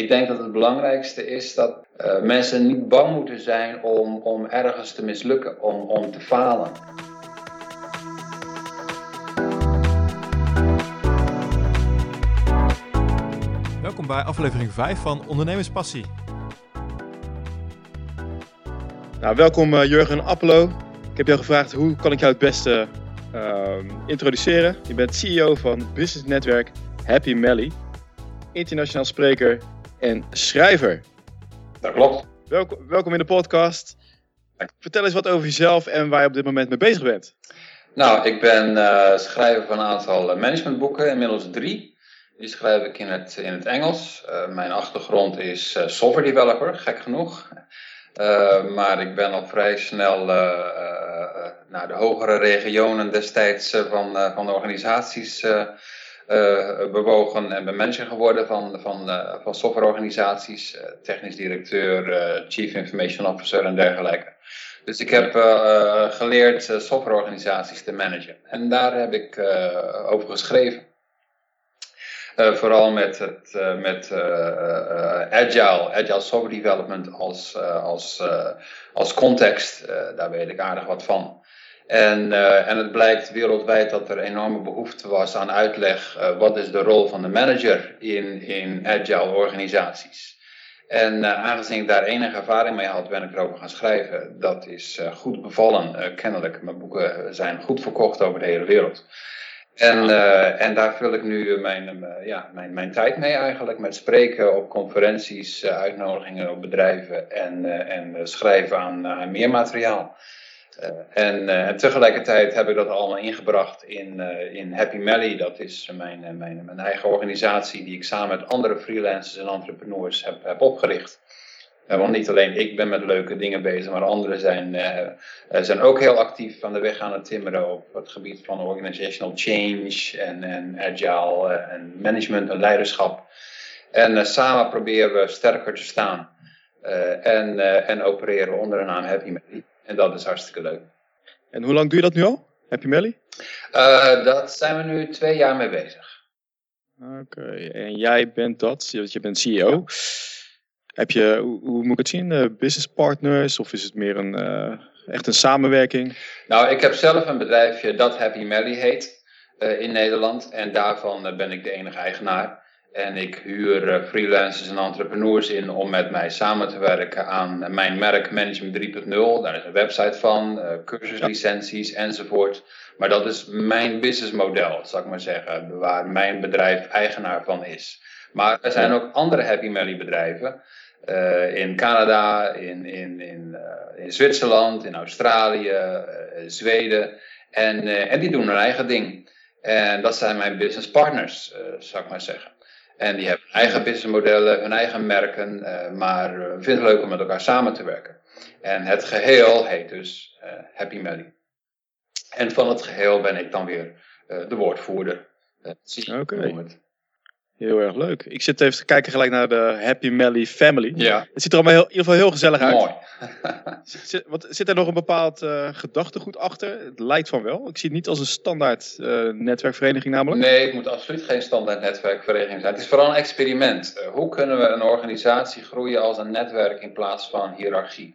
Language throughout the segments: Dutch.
ik denk dat het belangrijkste is dat uh, mensen niet bang moeten zijn om, om ergens te mislukken, om, om te falen. Welkom bij aflevering 5 van Ondernemerspassie. Nou, welkom uh, Jurgen Appelo. Ik heb jou gevraagd hoe kan ik jou het beste uh, introduceren. Je bent CEO van business netwerk Happy Melly, internationaal spreker en schrijver. Dat klopt. Welkom, welkom in de podcast. Vertel eens wat over jezelf en waar je op dit moment mee bezig bent. Nou, ik ben uh, schrijver van een aantal managementboeken, inmiddels drie. Die schrijf ik in het, in het Engels. Uh, mijn achtergrond is uh, software developer, gek genoeg. maar ik ben al vrij snel naar de hogere regionen destijds van, van de organisaties uh, bewogen en ben manager geworden van, van, uh, van softwareorganisaties, uh, technisch directeur, chief information officer en dergelijke. Dus ik heb geleerd softwareorganisaties te managen. En daar heb ik over geschreven. vooral met, het, met agile, agile software development als, als, als context, daar weet ik aardig wat van. En, uh, en het blijkt wereldwijd dat er enorme behoefte was aan uitleg. Uh, wat is de rol van de manager in, in agile organisaties? En uh, aangezien ik daar enige ervaring mee had, ben ik erover gaan schrijven. Dat is goed bevallen, kennelijk. Mijn boeken zijn goed verkocht over de hele wereld. En, en daar vul ik nu mijn, ja, mijn, mijn tijd mee eigenlijk. Met spreken op conferenties, uitnodigingen op bedrijven en, en schrijven aan, aan meer materiaal. Eh, en, uh, en, tegelijkertijd heb ik dat allemaal ingebracht in, uh, in Happy Melly. Dat is mijn, mijn, mijn eigen organisatie die ik samen met andere freelancers en entrepreneurs heb, heb opgericht. want niet alleen ik ben met leuke dingen bezig, maar anderen zijn, zijn ook heel actief aan de weg aan het timmeren op het gebied van organizational change en, en agile en management en leiderschap. En samen proberen we sterker te staan. en, en opereren onder de naam Happy Melly. En dat is hartstikke leuk. En hoe lang doe je dat nu al? Happy Melly? Uh, dat zijn we nu twee jaar mee bezig. Oké, en jij bent dat, je bent CEO. Heb je, hoe, hoe, moet ik het zien, uh, business partners of is het meer een, uh, echt een samenwerking? Nou, ik heb zelf een bedrijfje dat Happy Melly heet in Nederland en daarvan ben ik de enige eigenaar. En ik huur eh, freelancers en entrepreneurs in om met mij samen te werken aan mijn merk Management 3.0. Daar is een website van, uh, cursuslicenties enzovoort. Maar dat is mijn businessmodel, zal ik maar zeggen, waar mijn bedrijf eigenaar van is. Maar er zijn ook andere Happy Melly bedrijven. Uh, in Canada, in, in, in, uh, in Zwitserland, in Australië, uh, Zweden. En, en die doen hun eigen ding. En dat zijn mijn business partners, zal ik maar zeggen. En die hebben eigen businessmodellen, hun eigen merken, uh, maar uh, vinden het leuk om met elkaar samen te werken. En het geheel heet dus uh, Happy Melly. En van het geheel ben ik dan weer de woordvoerder. Oké. Okay. Heel erg leuk. Ik zit even te kijken gelijk naar de Happy Melly Family. Ja. Het ziet er allemaal heel, in ieder geval heel gezellig uit. Mooi. zit, wat, zit er nog een bepaald uh, gedachtegoed achter? Het lijkt van wel. Ik zie het niet als een standaard uh, netwerkvereniging namelijk. Nee, het moet absoluut geen standaard netwerkvereniging zijn. Het is vooral een experiment. Uh, hoe kunnen we een organisatie groeien als een netwerk in plaats van hiërarchie?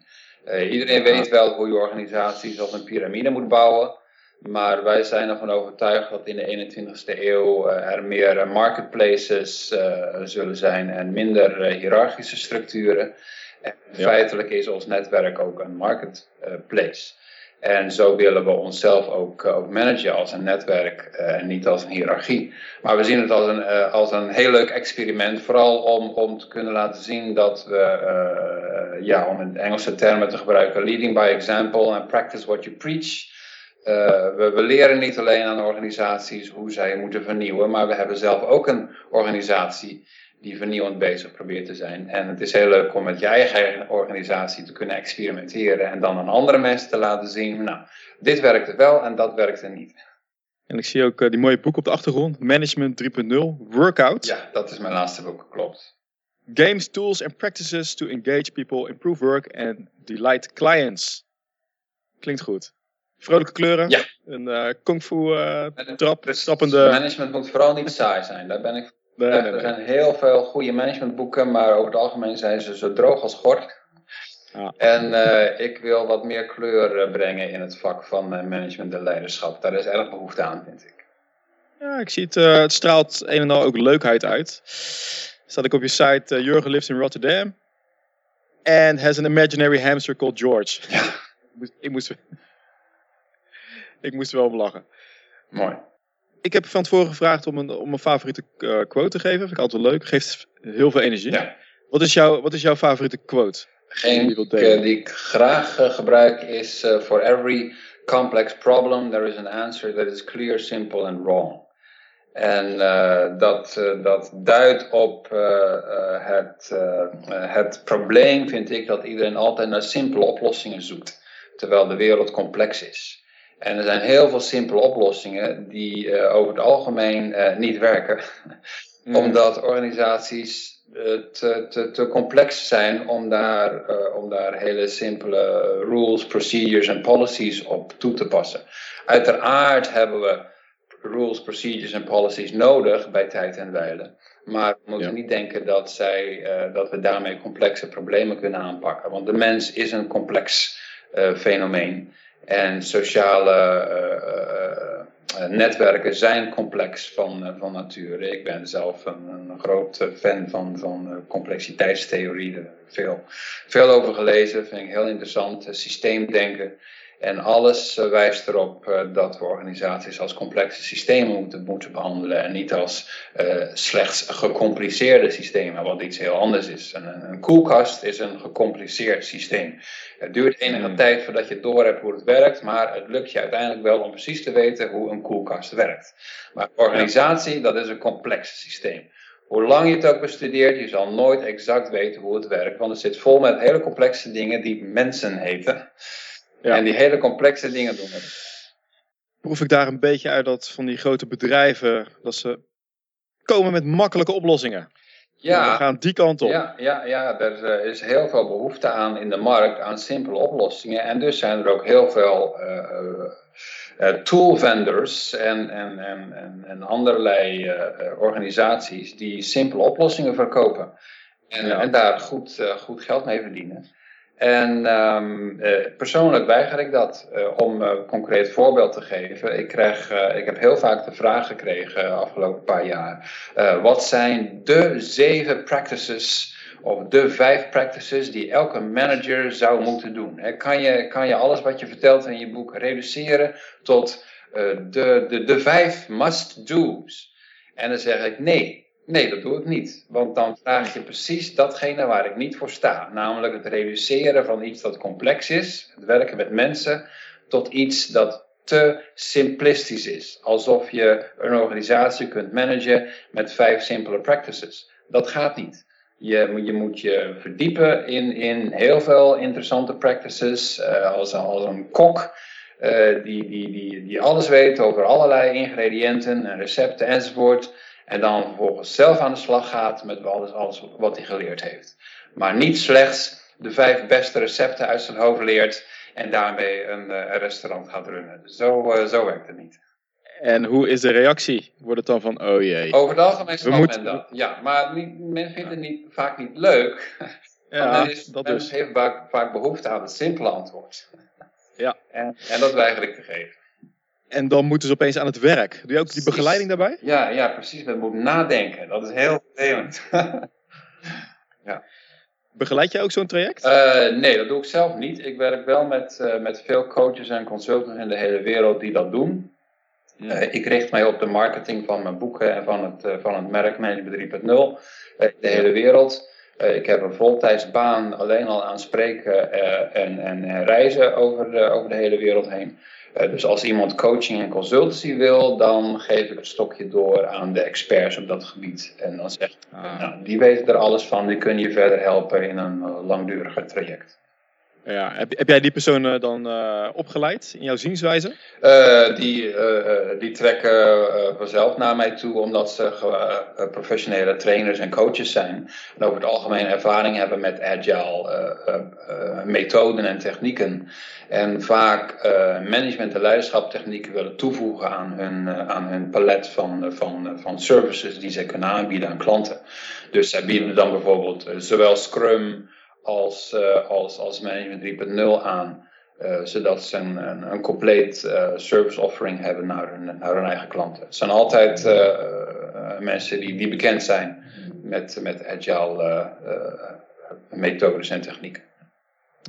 iedereen weet wel hoe je organisaties als een piramide moet bouwen. Maar wij zijn ervan overtuigd dat in de 21ste eeuw uh, er meer marketplaces uh, zullen zijn en minder hiërarchische structuren. En feitelijk is ons netwerk ook een marketplace. En zo willen we onszelf ook, ook managen als een netwerk en niet als een hiërarchie. Maar we zien het als een, als een heel leuk experiment, vooral om, om te kunnen laten zien dat we, ja, om in Engelse termen te gebruiken, leading by example and practice what you preach. Uh, we, we, leren niet alleen aan organisaties hoe zij moeten vernieuwen, maar we hebben zelf ook een organisatie die vernieuwend bezig probeert te zijn. En het is heel leuk om met je eigen organisatie te kunnen experimenteren en dan aan andere mensen te laten zien, nou, dit werkte wel en dat werkte niet. En ik zie ook uh, die mooie boek op de achtergrond, Management 3.0, Workout. Ja, dat is mijn laatste boek, klopt. Games, tools and practices to engage people, improve work and delight clients. Klinkt goed. Vrolijke kleuren. Ja. Een uh, kung fu uh, trap. Dus trappende... Management moet vooral niet saai zijn. Daar ben ik Nee, nee, er zijn heel veel goede managementboeken, maar over het algemeen zijn ze zo droog als gort. Ja. En uh, ik wil wat meer kleur brengen in het vak van management en leiderschap. Daar is erg behoefte aan, vind ik. Ja, ik zie het, uh, het straalt een en al ook leukheid uit. Staat ik op je site, uh, Jurgen lives in Rotterdam. And has an imaginary hamster called George. Ja. ik, moest, ik, moest, ik moest er wel om lachen. Mooi. Ik heb van tevoren gevraagd om een, om een favoriete uh, quote te geven. Vind ik altijd wel leuk. Geeft heel veel energie. Ja. Wat, is jouw, wat is jouw favoriete quote? Geen die, die ik graag gebruik is: For every complex problem, there is an answer that is clear, simple and wrong. En dat, dat duidt op het, het probleem, vind ik, dat iedereen altijd naar simpele oplossingen zoekt, terwijl de wereld complex is. En er zijn heel veel simpele oplossingen die over het algemeen niet werken, mm. omdat organisaties te, te, te, complex zijn om daar, om daar hele simpele rules, procedures en policies op toe te passen. Uiteraard hebben we rules, procedures en policies nodig bij tijd en wijle. Maar we moeten niet denken dat, zij, dat we daarmee complexe problemen kunnen aanpakken. Want de mens is een complex fenomeen. En sociale uh, netwerken zijn complex van, van nature. Ik ben zelf een, een groot fan van, van complexiteitstheorie. Er veel, veel over gelezen, vind ik heel interessant. Systeemdenken. En alles eh, wijst erop uh, dat we organisaties als complexe systemen moeten, moeten behandelen en niet als uh, slechts gecompliceerde systemen, wat iets heel anders is. Een, een koelkast is een gecompliceerd systeem. Het duurt enige hmm. tijd voordat je door hebt hoe het werkt, maar het lukt je uiteindelijk wel om precies te weten hoe een koelkast werkt. Maar organisatie, dat is een complex systeem. Hoe lang je het ook bestudeert, je zal nooit exact weten hoe het werkt, want het zit vol met hele complexe dingen die mensen heten. Ja. En die hele complexe dingen doen. Proef ik daar een beetje uit dat van die grote bedrijven, dat ze komen met makkelijke oplossingen. Ja. We gaan die kant op. Ja, ja, ja, er eh, is heel veel behoefte aan in de markt aan simpele oplossingen. En dus zijn er ook heel veel uh, uh, tool vendors en, en, en, en, en allerlei organisaties die simpele oplossingen verkopen. En, en daar goed, goed geld mee verdienen. En um, persoonlijk weiger ik dat. Uh, om een concreet voorbeeld te geven. Ik, krijg, ik heb heel vaak de vraag gekregen de afgelopen paar jaar. wat zijn de zeven practices of de vijf practices die elke manager zou moeten doen? Kan, je, kan je alles wat je vertelt in je boek reduceren tot de, de, de vijf must-do's? En dan zeg ik nee. Nee, dat doe ik niet. Want dan vraag je precies datgene waar ik niet voor sta. Namelijk het reduceren van iets dat complex is, het werken met mensen, tot iets dat te simplistisch is. Alsof je een organisatie kunt managen met vijf simpele practices. Dat gaat niet. Je, je moet je verdiepen in, in heel veel interessante practices. Uh, als, als een kok uh, die, die, die, die alles weet over allerlei ingrediënten en recepten enzovoort. En dan vervolgens zelf aan de slag gaat met alles, alles wat hij geleerd heeft. Maar niet slechts de vijf beste recepten uit zijn hoofd leert en daarmee een, eh, restaurant gaat runnen. Zo, uh, zo werkt het niet. En hoe is de reactie? Wordt het dan van, oh jee. Over het algemeen snapt moeten... men dat. Ja, maar men vindt het niet, vaak niet leuk. Ja, men, is, dat men dus. heeft vaak, vaak behoefte aan het simpele antwoord. Ja. En, en dat weiger ik te geven. En dan moeten ze opeens aan het werk. Doe je ook die begeleiding daarbij? Ja, ja precies. Men moet nadenken. Dat is heel vervelend. ja. Begeleid jij ook zo'n traject? Uh, nee, dat doe ik zelf niet. Ik werk wel met, uh, met veel coaches en consultants in de hele wereld die dat doen. Uh, ik richt mij op de marketing van mijn boeken en van het, van het merk Management 3.0 in de hele wereld. ik heb een voltijdsbaan alleen al aan spreken en, en reizen over de, over de hele wereld heen. Eh, dus als iemand coaching en consultancy wil, dan geef ik het stokje door aan de experts op dat gebied. En dan zeg ik, ah. nou, die weten er alles van, die kunnen je verder helpen in een uh, langduriger traject. Ja, heb, heb jij die personen dan uh, opgeleid in jouw zienswijze? Uh, die, uh, die trekken vanzelf naar mij toe omdat ze professionele trainers en coaches zijn. En over het algemeen ervaring hebben met agile methoden en technieken. En vaak management- en leiderschaptechnieken willen toevoegen aan hun, aan hun palet van, van, van services die ze kunnen aanbieden aan klanten. Dus zij bieden dan bijvoorbeeld zowel Scrum als, uh, als, als Management 3.0 aan. Uh, zodat ze een, een, compleet uh, service offering hebben naar hun, naar hun eigen klanten. Het zijn altijd mensen die, die bekend zijn met, met agile methodes en technieken.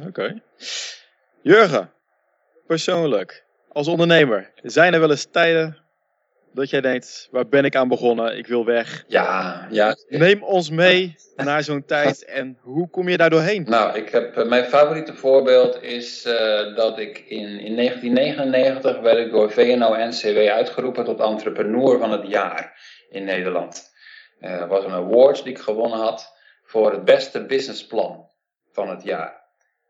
Oké. Jurgen, persoonlijk, als ondernemer, zijn er wel eens tijden dat jij denkt, waar ben ik aan begonnen? Ik wil weg. Ja, ja. Neem ons mee naar zo'n tijd en hoe kom je daar doorheen? Nou, ik heb, mijn favoriete voorbeeld is uh, dat ik in, in 1999 werd ik door VNO-NCW uitgeroepen tot entrepreneur van het jaar in Nederland. Uh, er was een award die ik gewonnen had voor het beste businessplan van het jaar.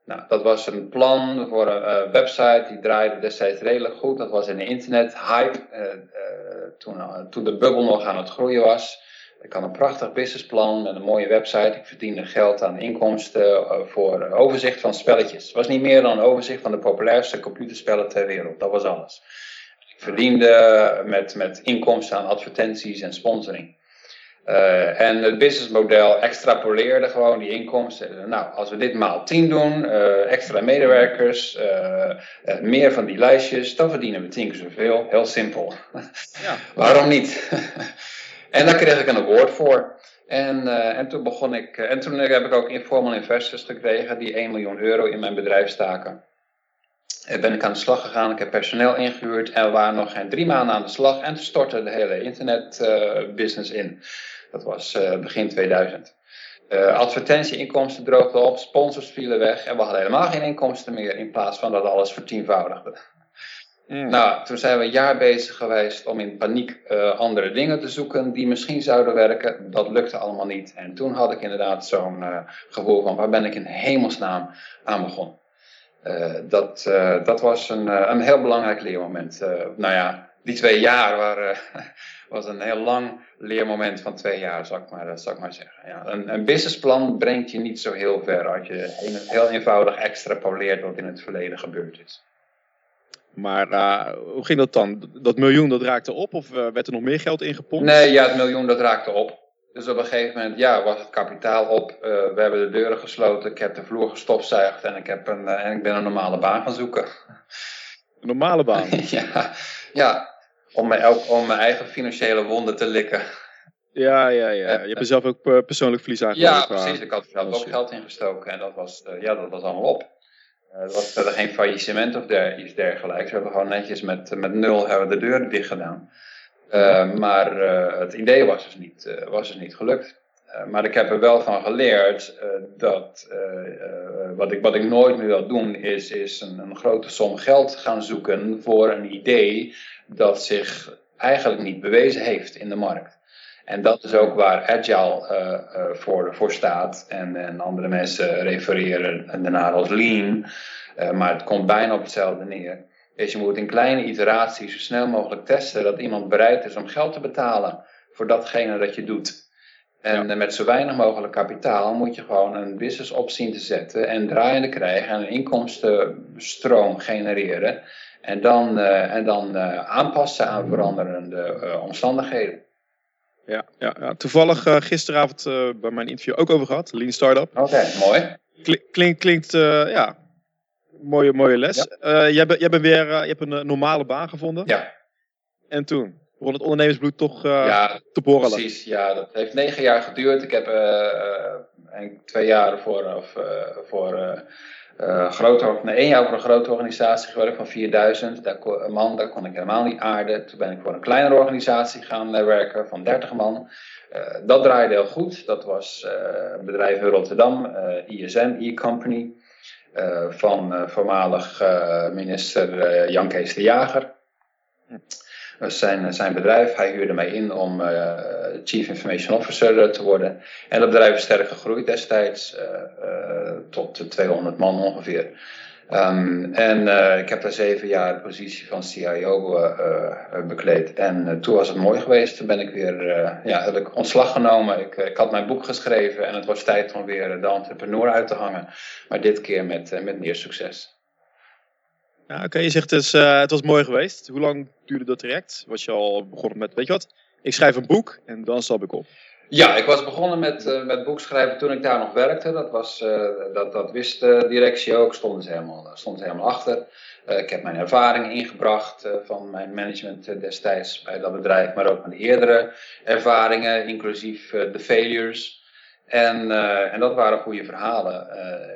Nou, dat was een plan voor een uh, website die draaide destijds redelijk goed. Dat was in de internet hype, uh, uh, toen, toen de bubbel nog aan het groeien was. Ik had een prachtig businessplan met een mooie website. Ik verdiende geld aan inkomsten voor overzicht van spelletjes. Het was niet meer dan een overzicht van de populairste computerspellen ter wereld. Dat was alles. Ik verdiende met, met inkomsten aan advertenties en sponsoring. Uh, en het businessmodel extrapoleerde gewoon die inkomsten. Nou, als we dit maal 10 doen, uh, extra medewerkers, uh, meer van die lijstjes, dan verdienen we tien keer zoveel. Heel simpel. Ja. Waarom niet? en daar kreeg ik een award voor. En, en toen begon ik, en toen heb ik ook informal investors gekregen die 1 miljoen euro in mijn bedrijf staken. En ben ik aan de slag gegaan, ik heb personeel ingehuurd en we waren nog geen drie maanden aan de slag en stortte de hele internetbusiness in. Dat was uh, begin 2000. Uh, advertentieinkomsten droogden op, sponsors vielen weg en we hadden helemaal geen inkomsten meer in plaats van dat alles vertienvoudigde. Mm. Nou, toen zijn we een jaar bezig geweest om in paniek uh, andere dingen te zoeken die misschien zouden werken. Dat lukte allemaal niet. En toen had ik inderdaad zo'n uh, gevoel van waar ben ik in hemelsnaam aan begonnen. Uh, dat, dat was een, een heel belangrijk leermoment. nou ja, die twee jaar waren, was een heel lang leermoment van twee jaar, zal ik maar, zal ik maar zeggen. Ja, een, een businessplan brengt je niet zo heel ver als je heel eenvoudig extrapoleert wat in het verleden gebeurd is. Maar uh, hoe ging dat dan? Dat miljoen dat raakte op of uh, werd er nog meer geld ingepompt? Nee, ja, het miljoen dat raakte op. Dus op een gegeven moment ja, was het kapitaal op. Uh, we hebben de deuren gesloten, ik heb de vloer gestofzuigd en ik, heb een, en ik ben een normale baan gaan zoeken. Een normale baan? ja, ja, om mijn, om mijn eigen financiële wonden te likken. Ja, ja, ja. Je hebt er zelf ook eh, persoonlijk verlies aangekomen. Ja, precies. Ik had er zelf ook geld in gestoken en dat was, uh, ja, dat was allemaal op. Uh, er was verder geen faillissement of der, iets dergelijks. We hebben gewoon netjes met, met nul hebben de deuren dicht gedaan. Uh, maar het idee was dus niet, was dus niet gelukt. maar ik heb er wel van geleerd dat wat, ik, wat ik nooit meer wil doen, is, is een, een grote som geld gaan zoeken voor een idee dat zich eigenlijk niet bewezen heeft in de markt. En dat is ook waar Agile uh, uh, voor, voor staat. En, en andere mensen refereren daarna als Lean. Uh, maar het komt bijna op hetzelfde neer. Dus je moet in kleine iteraties zo snel mogelijk testen dat iemand bereid is om geld te betalen voor datgene dat je doet. En ja. met zo weinig mogelijk kapitaal moet je gewoon een business op zien te zetten en draaiende krijgen en een inkomstenstroom genereren. En dan, uh, en dan uh, aanpassen aan veranderende uh, omstandigheden. Ja, ja, ja. toevallig gisteravond bij mijn interview ook over gehad, Lean Startup. Oké, okay, mooi. Klink, klinkt, ja, mooie, mooie les. Ja. jij, ben, jij bent weer, je hebt een normale baan gevonden. Ja. En toen? begon het ondernemersbloed toch ja, te borrelen. Precies, ja. Dat heeft negen jaar geduurd. Ik heb uh, twee jaar voor, of, voor uh, grote, één jaar voor een grote organisatie gewerkt van 4000 daar kon, man. Daar kon ik helemaal niet aarden. Toen ben ik voor een kleinere organisatie gaan uh, werken van 30 man. Uh, dat draaide heel goed. Dat was een bedrijf in Rotterdam, ISN, E-Company. van voormalig minister Jan Kees de Jager. Zijn, zijn bedrijf. Hij huurde mij in om Chief Information Officer te worden. En dat bedrijf is sterk gegroeid destijds. tot 200 man ongeveer. Um, en ik heb daar zeven jaar de positie van CIO bekleed. En toen was het mooi geweest. Toen ben ik weer, ja, heb ik ontslag genomen. Ik, ik, had mijn boek geschreven en het was tijd om weer de entrepreneur uit te hangen. Maar dit keer met, met meer succes. Ja, Oké, je zegt dus, het was mooi geweest. Hoe lang duurde dat traject? Was je al begonnen met, weet je wat, ik schrijf een boek en dan stap ik op. Ja, ik was begonnen met, uh, met boekschrijven toen ik daar nog werkte. Dat, was, uh, dat, dat wist de directie ook, stonden ze helemaal, stonden ze helemaal achter. Ik heb mijn ervaringen ingebracht van mijn management destijds bij dat bedrijf, maar ook mijn eerdere ervaringen, inclusief de failures. En, en dat waren goede verhalen.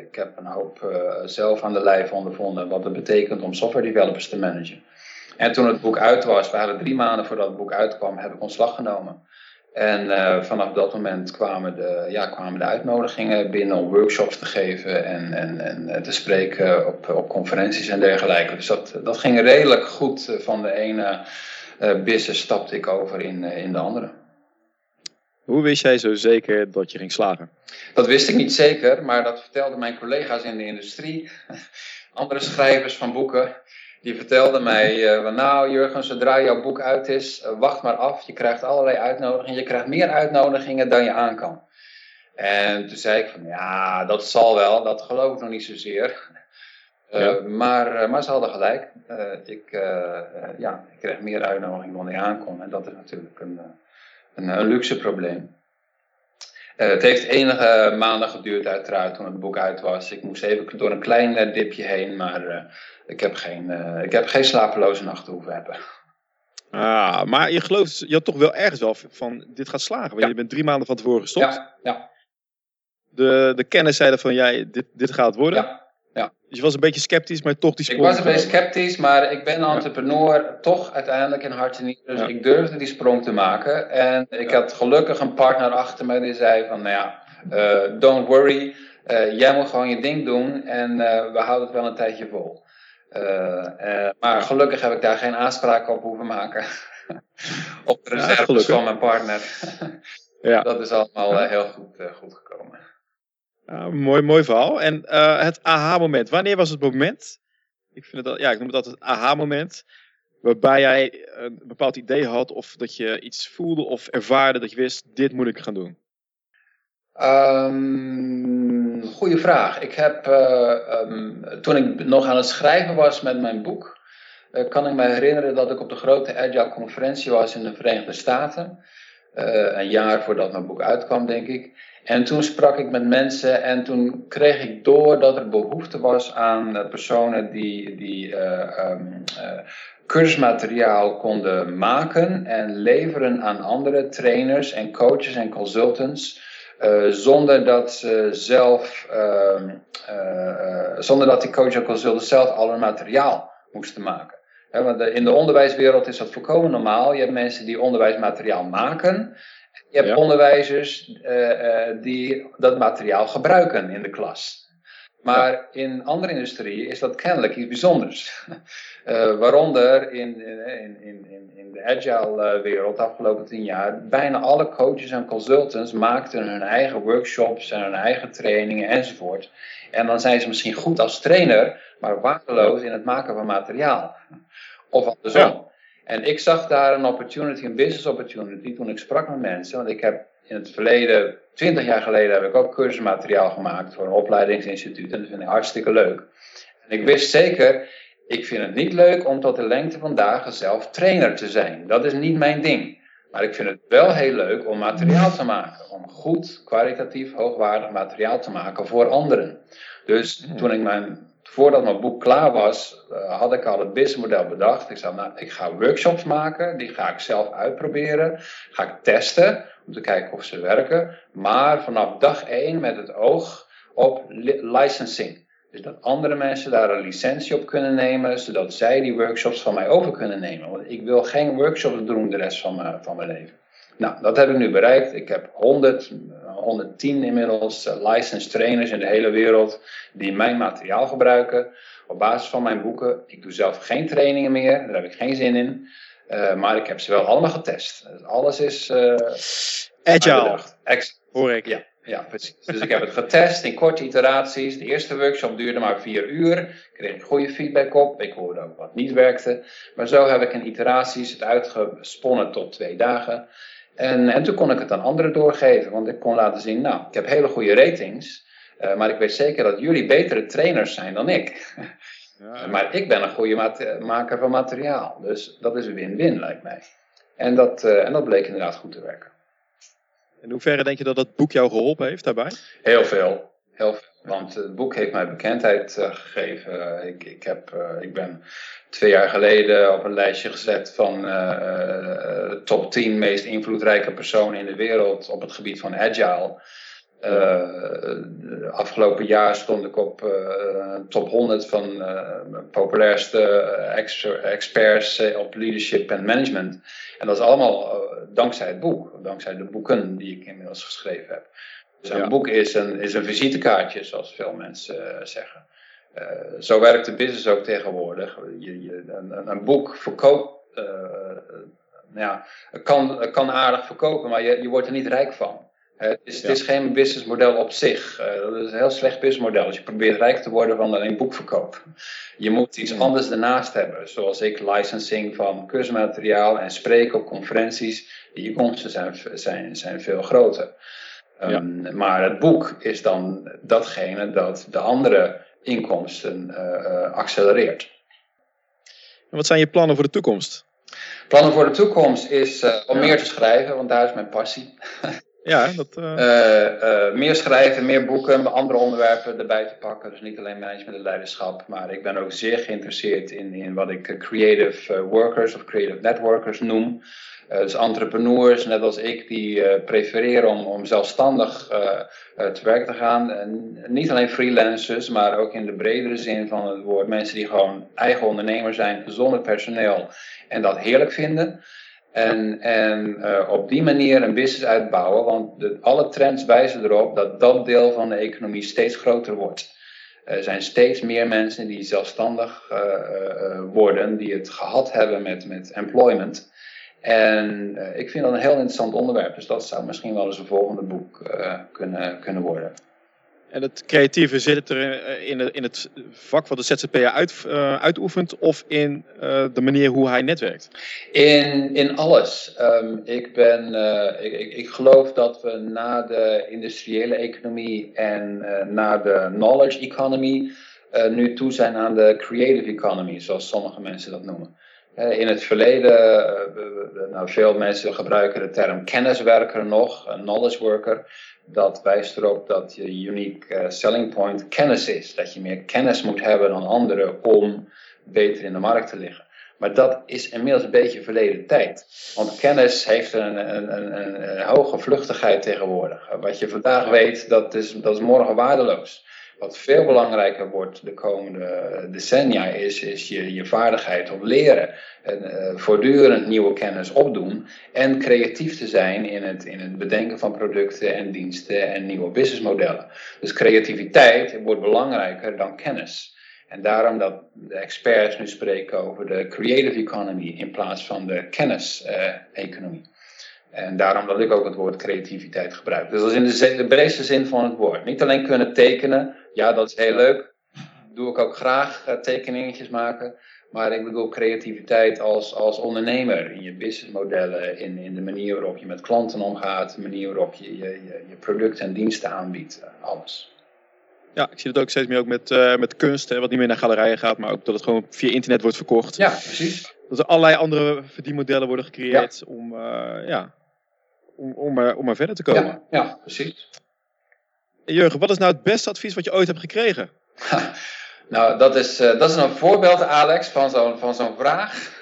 ik heb een hoop zelf aan de lijf ondervonden wat het betekent om software developers te managen. En toen het boek uit was, waren drie maanden voordat het boek uitkwam, heb ik ontslag genomen. En vanaf dat moment kwamen de, ja, kwamen de uitnodigingen binnen om workshops te geven en, en, en eh, te spreken op, op conferenties en dergelijke. Dus dat, dat ging redelijk goed. Eh, van de ene business stapte ik over in, in de andere. Hoe wist jij zo zeker dat je ging slagen? Dat wist ik niet zeker, maar dat vertelden mijn collega's in de industrie, andere schrijvers van boeken die vertelde mij, uh, nou Jurgen, zodra jouw boek uit is, uh, wacht maar af. Je krijgt allerlei uitnodigingen. Je krijgt meer uitnodigingen dan je aan kan. En toen zei ik van, ja, dat zal wel. Dat geloof ik nog niet zozeer. Uh, ja. maar, maar ze hadden gelijk. ik, ja, ik kreeg meer uitnodigingen dan ik aankon. En dat is natuurlijk een, een, een luxe probleem. het heeft enige maanden geduurd uiteraard toen het boek uit was. Ik moest even door een klein dipje heen, maar ik heb geen, uh, ik heb geen slapeloze nachten hoeven hebben. Ah, maar je gelooft, je had toch wel ergens wel van dit gaat slagen. Want je bent drie maanden van tevoren gestopt. Ja, ja. De, de kennis zeiden van jij, dit, dit gaat worden. Ja, ja. Dus je was een beetje sceptisch, maar toch die sprong. Ik was een beetje sceptisch, maar ik ben entrepreneur ja. toch uiteindelijk in hart en nieren. Dus ja. ik durfde die sprong te maken. En ik had gelukkig een partner achter me die zei van, nou ja, uh, don't worry. Uh, jij moet gewoon je ding doen en uh, we houden het wel een tijdje vol. Maar gelukkig heb ik daar geen aanspraak op hoeven maken. op de reserves van mijn partner. ja. Dat is allemaal heel goed, goed gekomen. Ja, mooi, mooi verhaal. En het aha-moment. Wanneer was het moment? Ik, vind ja, ik noem het altijd het aha-moment. Waarbij jij een bepaald idee had of dat je iets voelde of ervaarde dat je wist, dit moet ik gaan doen. Um, goeie vraag. Ik heb, uh, um, toen ik nog aan het schrijven was met mijn boek, uh, kan ik me herinneren dat ik op de grote Agile conferentie was in de Verenigde Staten. Uh, een jaar voordat mijn boek uitkwam, denk ik. En toen sprak ik met mensen en toen kreeg ik door dat er behoefte was aan personen die, die um, cursusmateriaal konden maken en leveren aan andere trainers en coaches en consultants. Zonder dat ze zelf, uh, zonder dat die coach en consultant zelf al hun materiaal moesten maken. Want in de onderwijswereld is dat volkomen normaal. Je hebt mensen die onderwijsmateriaal maken. Je hebt ja. onderwijzers die dat materiaal gebruiken in de klas. Maar ja. in andere industrieën is dat kennelijk iets bijzonders. Uh, waaronder in, in, in, in, in de agile wereld de afgelopen tien jaar, bijna alle coaches en consultants maakten hun eigen workshops en hun eigen trainingen enzovoort. En dan zijn ze misschien goed als trainer, maar waardeloos in het maken van materiaal. Of andersom. Ja. En ik zag daar een opportunity, een business opportunity, toen ik sprak met mensen. Want ik heb in het verleden, twintig jaar geleden, heb ik ook cursusmateriaal gemaakt voor een opleidingsinstituut. En dat vind ik hartstikke leuk. En ik wist zeker, ik vind het niet leuk om tot de lengte van dagen zelf trainer te zijn. Dat is niet mijn ding. Maar ik vind het wel heel leuk om materiaal te maken. Om goed, kwalitatief, hoogwaardig materiaal te maken voor anderen. Dus toen ik mijn voordat mijn boek klaar was, uh, had ik al het businessmodel bedacht. Ik zei, nou, ik ga workshops maken, die ga ik zelf uitproberen, ga ik testen om te kijken of ze werken. Maar vanaf dag 1 met het oog op licensing. Dus dat andere mensen daar een licentie op kunnen nemen, zodat zij die workshops van mij over kunnen nemen. Want ik wil geen workshops doen de rest van mijn, van mijn leven. Nou, dat heb ik nu bereikt. Ik heb 100, 110 inmiddels uh, licensed trainers in de hele wereld die mijn materiaal gebruiken op basis van mijn boeken. Ik doe zelf geen trainingen meer, daar heb ik geen zin in. Uh, maar ik heb ze wel allemaal getest. Dus alles is uh, agile. Ex hoor ik. Ja, Ja, precies. Dus ik heb het getest in korte iteraties. De eerste workshop duurde maar vier uur. Ik kreeg goede feedback op. Ik hoorde ook wat niet werkte. Maar zo heb ik in iteraties het uitgesponnen tot twee dagen. En, en toen kon ik het aan anderen doorgeven. Want ik kon laten zien, nou, ik heb hele goede ratings. Uh, maar ik weet zeker dat jullie betere trainers zijn dan ik. Ja. maar ik ben een goede maker van materiaal. Dus dat is een win-win, lijkt mij. En dat, uh, en dat bleek inderdaad goed te werken. In hoeverre denk je dat dat boek jou geholpen heeft daarbij? Heel veel. Heel veel. Want het boek heeft mij bekendheid uh, gegeven. Ik, ik, heb, uh, ik ben twee jaar geleden op een lijstje gezet van uh, top 10 meest invloedrijke personen in de wereld op het gebied van agile. afgelopen jaar stond ik op top 100 van populairste experts op leadership en management. En dat is allemaal dankzij het boek, dankzij de boeken die ik inmiddels geschreven heb. Dus een boek is een, is een visitekaartje, zoals veel mensen uh, zeggen. Uh, zo werkt de business ook tegenwoordig. Je, je, een, een, boek verkoopt, uh, ja, kan, kan aardig verkopen, maar je, je wordt er niet rijk van. Het is, ja. het is geen businessmodel op zich. dat is een heel slecht businessmodel. Als je probeert rijk te worden van alleen boekverkoop. Je moet iets anders ernaast hebben. Zoals ik, licensing van kursmateriaal en spreken op conferenties. Die inkomsten zijn, zijn, zijn veel groter. Um, Maar het boek is dan datgene dat de andere inkomsten uh, accelereert. En wat zijn je plannen voor de toekomst? Plannen voor de toekomst is uh, om meer te schrijven, want daar is mijn passie. Ja, dat. meer schrijven, meer boeken, andere onderwerpen erbij te pakken. Dus niet alleen management en leiderschap, maar ik ben ook zeer geïnteresseerd in, in wat ik creative workers of creative networkers noem. Uh, dus entrepreneurs, net als ik, die uh, prefereren om, om zelfstandig uh, te werk te gaan. En niet alleen freelancers, maar ook in de bredere zin van het woord. Mensen die gewoon eigen ondernemer zijn, zonder personeel en dat heerlijk vinden. En, en op die manier een business uitbouwen, want de, alle trends wijzen erop dat dat deel van de economie steeds groter wordt. Er zijn steeds meer mensen die zelfstandig worden, die het gehad hebben met, met employment. En uh, ik vind dat een heel interessant onderwerp, dus dat zou misschien wel eens een volgende boek uh, kunnen, kunnen worden. En het creatieve zit er eh, in, in het vak wat de ZZP'er uit, uh, uitoefent of in uh, de manier hoe hij netwerkt? In, in alles. Um, ik, ben, ik, ik, ik, geloof dat we na de industriële economie en na de knowledge economy nu toe zijn aan de creative economy, zoals sommige mensen dat noemen. In het verleden, eh, nou, veel mensen gebruiken de term kenniswerker nog, een knowledge worker. Dat wijst erop dat je unique eh, selling point kennis is. Dat je meer kennis moet hebben dan anderen om beter in de markt te liggen. Maar dat is inmiddels een beetje verleden tijd. Want kennis heeft een, een, een, een hoge vluchtigheid tegenwoordig. Wat je vandaag weet, dat is, dat is morgen waardeloos. Wat veel belangrijker wordt de komende decennia is, is je, je vaardigheid om leren. En uh, voortdurend nieuwe kennis opdoen. En creatief te zijn in het, in het bedenken van producten en diensten en nieuwe businessmodellen. Dus creativiteit wordt belangrijker dan kennis. En daarom dat de experts nu spreken over de creative economy in plaats van de kennis-economie. En daarom dat ik ook het woord creativiteit gebruik. Dus dat is in de, de breedste zin van het woord. Niet alleen kunnen tekenen, ja, dat is heel leuk. Doe ik ook graag uh, tekeningetjes maken. Maar ik bedoel creativiteit als, als ondernemer in je businessmodellen, in, in de manier waarop je met klanten omgaat, de manier waarop je je, je, je producten en diensten aanbiedt, uh, alles. Ja, ik zie het ook steeds meer ook met, uh, met kunst, hè, wat niet meer naar galerijen gaat, maar ook dat het gewoon via internet wordt verkocht. Ja, precies. Dat er allerlei andere verdienmodellen worden gecreëerd ja. om, ja, om, om, maar, om maar verder te komen. Ja, ja precies. Jurgen, wat is nou het beste advies wat je ooit hebt gekregen? nou, dat is, uh, dat is een voorbeeld, Alex, van zo'n van zo'n vraag.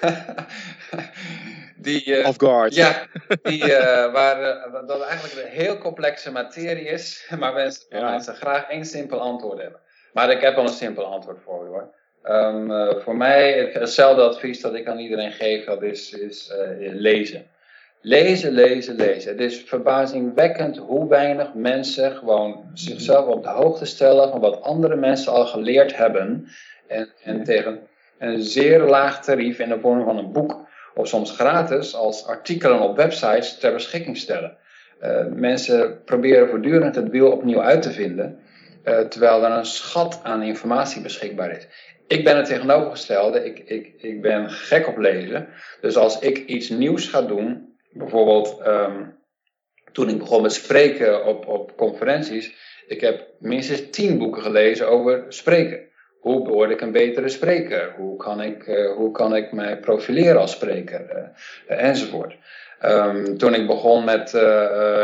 die, uh, Off guard. Ja, die, uh, waar dat eigenlijk een heel complexe materie is, maar mensen, ja. mensen graag één simpel antwoord hebben. Maar ik heb al een simpel antwoord voor u hoor. Um, voor mij, hetzelfde advies dat ik aan iedereen geef, dat is, is lezen. Lezen, lezen, lezen. Het is verbazingwekkend hoe weinig mensen gewoon zichzelf op de hoogte stellen van wat andere mensen al geleerd hebben. En, en tegen een zeer laag tarief in de vorm van een boek of soms gratis als artikelen op websites ter beschikking stellen. mensen proberen voortdurend het wiel opnieuw uit te vinden, terwijl er een schat aan informatie beschikbaar is. Ik ben het tegenovergestelde. Ik, ik, ik ben gek op lezen. Dus als ik iets nieuws ga doen, bijvoorbeeld ehm, toen ik begon met spreken op, op conferenties, ik heb minstens tien boeken gelezen over spreken. Hoe word ik een betere spreker? Hoe kan ik, uh, hoe kan ik mij profileren als spreker? Uh, enzovoort. Um, toen ik begon met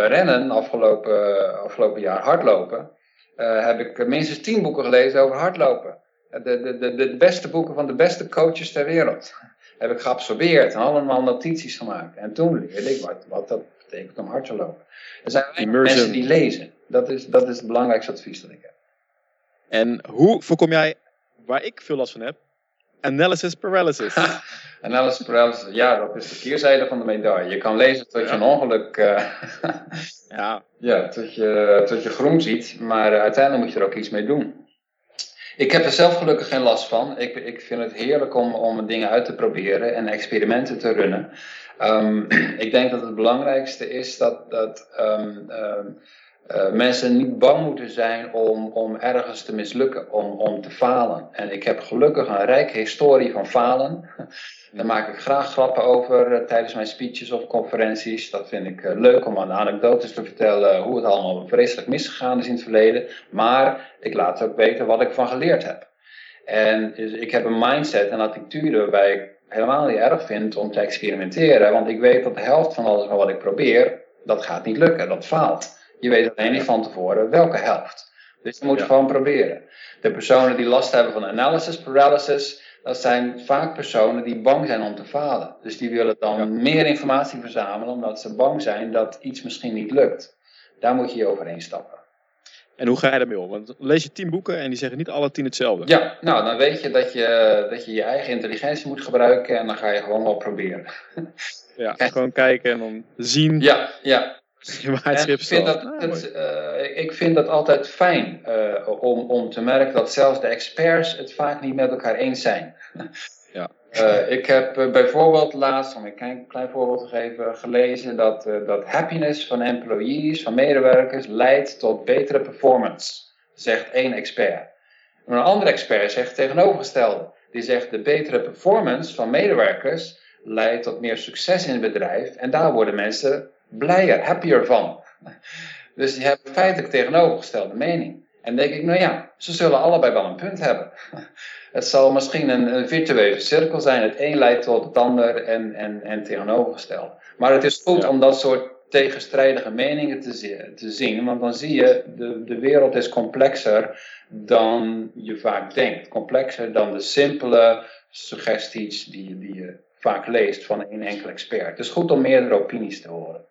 rennen, afgelopen, afgelopen jaar hardlopen, heb ik minstens tien boeken gelezen over hardlopen de, de, de, beste boeken van de beste coaches ter wereld. Heb ik geabsorbeerd en allemaal notities gemaakt. En toen leerde ik wat, wat dat betekent om hard te lopen. Er zijn mensen die lezen. Dat is, dat is het belangrijkste advies dat ik heb. En hoe voorkom jij, waar ik veel last van heb, analysis paralysis? analysis paralysis, ja, dat is de keerzijde van de medaille. Je kan lezen tot je een ongeluk, uh, ja. ja, tot, je, tot je groen ziet, maar uiteindelijk moet je er ook iets mee doen. Ik heb er zelf gelukkig geen last van. Ik, ik vind het heerlijk om, om dingen uit te proberen en experimenten te runnen. Um, ik denk dat het belangrijkste is dat, dat um, um, uh, mensen niet bang moeten zijn om, om ergens te mislukken, om, om te falen. En ik heb gelukkig een rijke historie van falen. Daar maak ik graag grappen over uh, tijdens mijn speeches of conferenties. Dat vind ik uh, leuk om aan anekdotes te vertellen hoe het allemaal vreselijk misgegaan is in het verleden. Maar ik laat ook weten wat ik van geleerd heb. En dus ik heb een mindset en attitude waarbij ik helemaal niet erg vind om te experimenteren. Want ik weet dat de helft van alles wat ik probeer, dat gaat niet lukken, dat faalt. Je weet alleen niet van tevoren welke helft. Dus je moet ja. gewoon proberen. De personen die last hebben van analysis paralysis, dat zijn vaak personen die bang zijn om te falen. Dus die willen dan meer informatie verzamelen omdat ze bang zijn dat iets misschien niet lukt. Daar moet je je overheen stappen. En hoe ga je daarmee om? Want lees je tien boeken en die zeggen niet alle tien hetzelfde. Ja, nou dan weet je dat je dat je, je eigen intelligentie moet gebruiken en dan ga je gewoon wel proberen. Ja, gewoon kijken en dan zien. Ja, ja. ik, vind dat, ah, het, uh, ik vind dat altijd fijn uh, om, om te merken dat zelfs de experts het vaak niet met elkaar eens zijn. Ja. Uh, ik heb bijvoorbeeld laatst, om een klein, klein voorbeeld te geven, gelezen dat, dat happiness van employees, van medewerkers, leidt tot betere performance, zegt één expert. een andere expert zegt tegenovergestelde. Die zegt de betere performance van medewerkers leidt tot meer succes in het bedrijf en daar worden mensen blijer, happier van. Dus die hebben feitelijk tegenovergestelde mening. En denk ik, nou ja, ze zullen allebei wel een punt hebben. Het zal misschien een, een virtuele cirkel zijn. Het een leidt tot het ander en, en, en tegenovergesteld. Maar het is goed om dat soort tegenstrijdige meningen te, te zien, want dan zie je, de, de wereld is complexer dan je vaak denkt. Complexer dan de simpele suggesties die, die je vaak leest van één enkel expert. Het is goed om meerdere opinies te horen.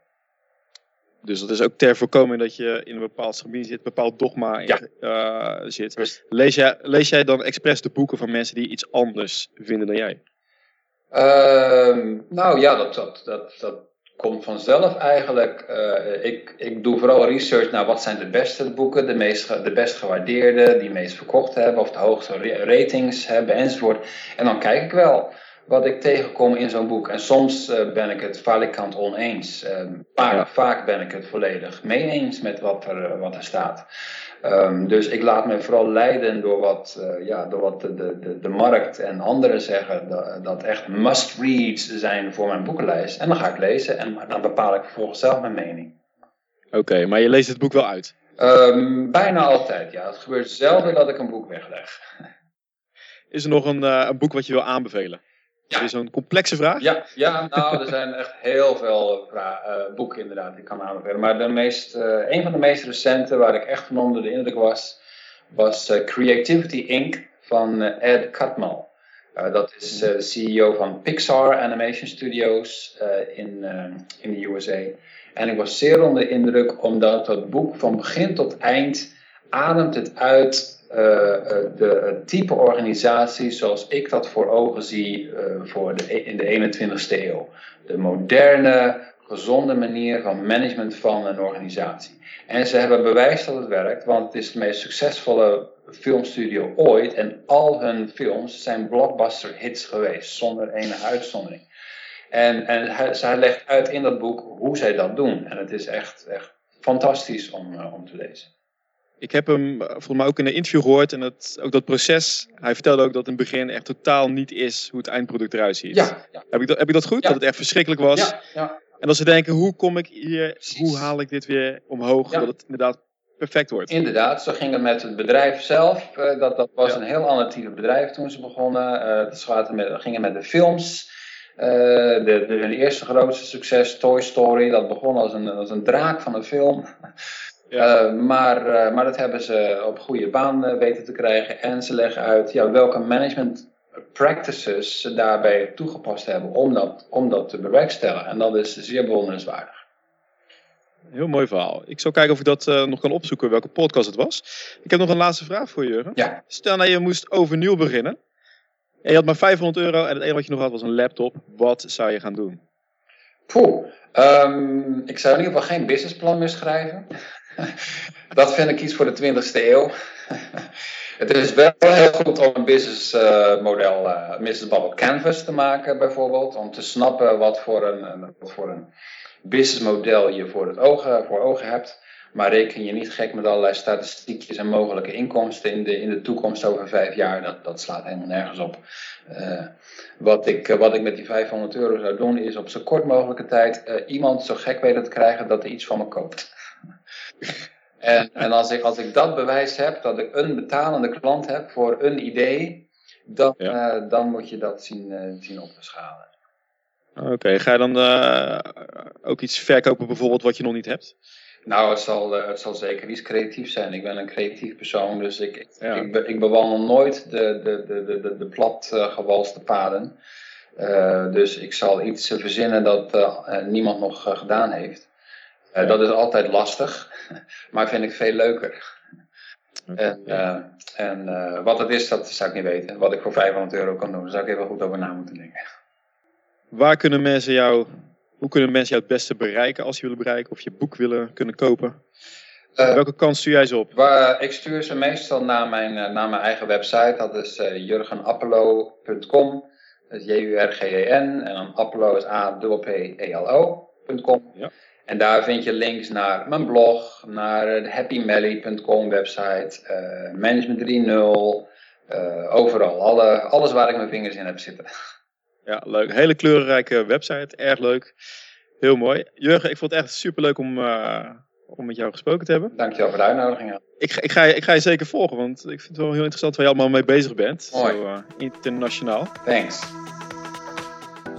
Dus dat is ook ter voorkoming dat je in een bepaald gebied zit, een bepaald dogma in, uh, zit. Lees jij, lees jij dan expres de boeken van mensen die iets anders vinden dan jij? Uh, nou ja, dat, dat, dat, dat komt vanzelf eigenlijk. Uh, ik, ik doe vooral research naar wat zijn de beste boeken, de, meest, de best gewaardeerde, die meest verkocht hebben of de hoogste ratings hebben enzovoort. En dan kijk ik wel wat ik tegenkom in zo'n boek. En soms uh, ben ik het valikant oneens. Uh, vaak, vaak ben ik het volledig mee eens met wat er, uh, wat er staat. Um, dus ik laat me vooral leiden door wat, uh, ja, door wat de, de, de markt en anderen zeggen. Dat, dat echt must-reads zijn voor mijn boekenlijst. En dan ga ik lezen en dan bepaal ik vervolgens zelf mijn mening. Oké, okay, maar je leest het boek wel uit? Um, bijna altijd, ja. Het gebeurt zelden dat ik een boek wegleg. Is er nog een, een boek wat je wil aanbevelen? Ja. Is zo'n complexe vraag? Ja, ja, nou, er zijn echt heel veel uh, boeken inderdaad die ik kan aanbevelen. Maar de meest, uh, een van de meest recente waar ik echt van onder de indruk was, was uh, Creativity Inc. van Ed Catmull. dat is de CEO van Pixar Animation Studios in, in de USA. En ik was zeer onder de indruk omdat dat boek van begin tot eind ademt het uit uh, de type organisatie zoals ik dat voor ogen zie uh, voor de, in de 21ste eeuw. De moderne, gezonde manier van management van een organisatie. En ze hebben bewijs dat het werkt, want het is de meest succesvolle filmstudio ooit. En al hun films zijn blockbuster hits geweest, zonder enige uitzondering. En, en hij, zij legt uit in dat boek hoe zij dat doen. En het is echt, echt fantastisch om, om te lezen. Ik heb hem volgens mij ook in een interview gehoord en dat, ook dat proces. Hij vertelde ook dat in het begin echt totaal niet is hoe het eindproduct eruit ziet. Ja, ja. Heb, ik dat, heb ik dat goed? Dat het echt verschrikkelijk was. Ja, ja. En dat ze denken, hoe kom ik hier, hoe haal ik dit weer omhoog, dat het inderdaad perfect wordt. Inderdaad, zo ging het met het bedrijf zelf. Uh, dat, dat was een heel ander type bedrijf toen ze begonnen. Uh, het met, gingen met de films. Uh, de, de, hun eerste grootste succes, Toy Story, dat begon als een, als een draak van een film. Ja. maar, maar dat hebben ze op goede baan weten te krijgen. En ze leggen uit ja, welke management practices ze daarbij toegepast hebben om dat, om dat te bewerkstelligen. En dat is zeer bewonderenswaardig. Heel mooi verhaal. Ik zal kijken of ik dat uh, nog kan opzoeken, welke podcast het was. Ik heb nog een laatste vraag voor Jurgen. Ja. Stel nou je moest overnieuw beginnen. En je had maar 500 euro en het enige wat je nog had was een laptop. Wat zou je gaan doen? Poeh. Um, ik zou in ieder geval geen businessplan meer schrijven. dat vind ik iets voor de 20ste eeuw. Het is wel heel goed om een businessmodel, uh, uh, business canvas te maken bijvoorbeeld. Om te snappen wat voor een, voor een businessmodel je voor, het ogen, hebt. Maar reken je niet gek met allerlei statistiekjes en mogelijke inkomsten in de, in de toekomst over vijf jaar. Dat, dat slaat helemaal nergens op. Uh, wat, ik, wat ik met die 500 euro zou doen is op zo kort mogelijke tijd uh, iemand zo gek weten te krijgen dat hij iets van me koopt. En, en als, ik, als ik dat bewijs heb, dat ik een betalende klant heb voor een idee, dan, ja. uh, dan moet je dat zien, uh, zien op te schalen. Oké, ga je dan uh, ook iets verkopen bijvoorbeeld wat je nog niet hebt? Nou, het zal, het zal zeker iets creatief zijn. Ik ben een creatief persoon, dus ik, ik, ja. ik, ik, bewandel nooit de, de, de, de, de platgewalste paden. dus ik zal iets verzinnen dat niemand nog gedaan heeft. Uh, dat is altijd lastig, maar vind ik veel leuker. En, uh, en uh, wat het is, dat zou ik niet weten. Wat ik voor 500 euro kan doen, daar zou ik even goed over na moeten denken. Waar kunnen mensen jou, hoe kunnen mensen jou het beste bereiken als je willen bereiken of je boek willen kunnen kopen? Welke kans stuur jij ze op? Waar, ik stuur ze meestal naar mijn, naar mijn eigen website, dat is jurgenappelo.com. Dat is J-U-R-G-E-N en dan Appelo is Ja. En daar vind je links naar mijn blog, naar de happymelly.com website, uh, Management 3.0, uh, overal. Alle, alles waar ik mijn vingers in heb zitten. Ja, leuk. Hele kleurrijke website, erg leuk. Heel mooi. Jurgen, ik vond het echt superleuk om, uh, om met jou gesproken te hebben. Dankjewel voor de uitnodiging. Ik, ik, ga, je, ik ga je zeker volgen, want ik vind het wel heel interessant waar je allemaal mee bezig bent. Mooi. Zo internationaal. Thanks.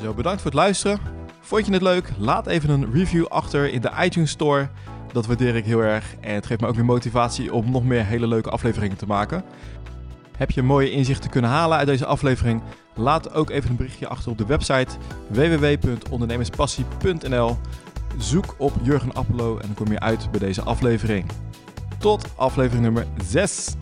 Zo, bedankt voor het luisteren. Vond je het leuk? Laat even een review achter in de iTunes Store. Dat waardeer ik heel erg en het geeft me ook weer motivatie om nog meer hele leuke afleveringen te maken. Heb je mooie inzichten kunnen halen uit deze aflevering? Laat ook even een berichtje achter op de website www.ondernemerspassie.nl. Zoek op Jurgen Appelo en dan kom je uit bij deze aflevering. Tot aflevering nummer 6.